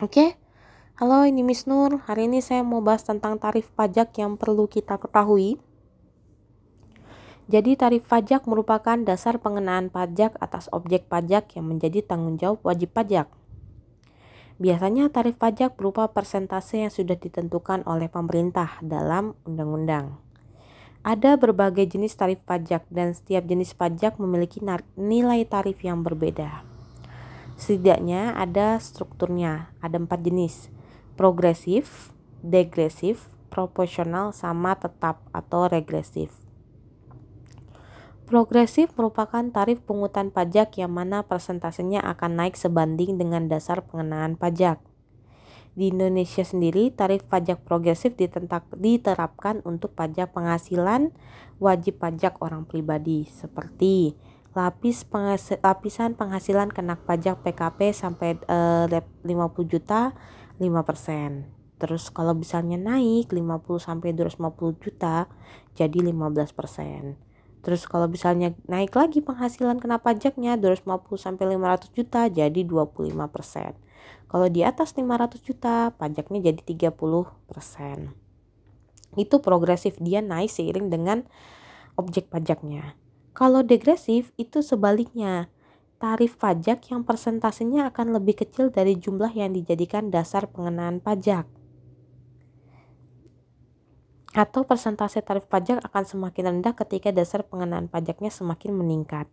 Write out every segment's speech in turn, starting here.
Oke, halo ini Miss Nur. Hari ini saya mau bahas tentang tarif pajak yang perlu kita ketahui. Jadi tarif pajak merupakan dasar pengenaan pajak atas objek pajak yang menjadi tanggung jawab wajib pajak. Biasanya tarif pajak berupa persentase yang sudah ditentukan oleh pemerintah dalam undang-undang. Ada berbagai jenis tarif pajak dan setiap jenis pajak memiliki nilai tarif yang berbeda. Setidaknya ada strukturnya, ada empat jenis. Progresif, degresif, proporsional, sama tetap atau regresif. Progresif merupakan tarif pungutan pajak yang mana persentasenya akan naik sebanding dengan dasar pengenaan pajak. Di Indonesia sendiri, tarif pajak progresif diterapkan untuk pajak penghasilan wajib pajak orang pribadi seperti lapis lapisan penghasilan kena pajak PKP sampai uh, eh, 50 juta 5%. Terus kalau misalnya naik 50 sampai 250 juta jadi 15%. Terus kalau misalnya naik lagi penghasilan kena pajaknya 250 sampai 500 juta jadi 25%. Kalau di atas 500 juta pajaknya jadi 30%. Itu progresif dia naik seiring dengan objek pajaknya. Kalau degresif itu sebaliknya. Tarif pajak yang persentasenya akan lebih kecil dari jumlah yang dijadikan dasar pengenaan pajak. Atau persentase tarif pajak akan semakin rendah ketika dasar pengenaan pajaknya semakin meningkat.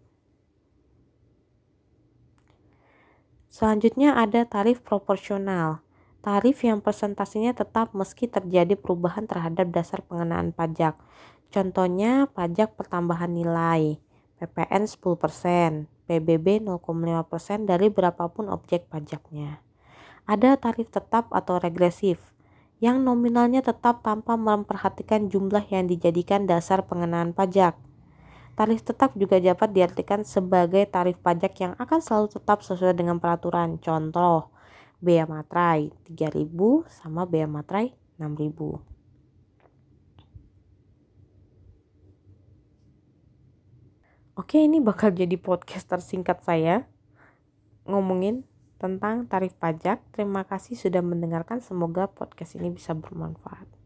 Selanjutnya ada tarif proporsional. Tarif yang persentasenya tetap meski terjadi perubahan terhadap dasar pengenaan pajak. Contohnya pajak pertambahan nilai, PPN 10%, PBB 0,5% dari berapapun objek pajaknya. Ada tarif tetap atau regresif, yang nominalnya tetap tanpa memperhatikan jumlah yang dijadikan dasar pengenaan pajak. Tarif tetap juga dapat diartikan sebagai tarif pajak yang akan selalu tetap sesuai dengan peraturan. Contoh, bea matrai 3000 sama bea matrai 6000. Oke, ini bakal jadi podcast tersingkat saya ngomongin tentang tarif pajak. Terima kasih sudah mendengarkan. Semoga podcast ini bisa bermanfaat.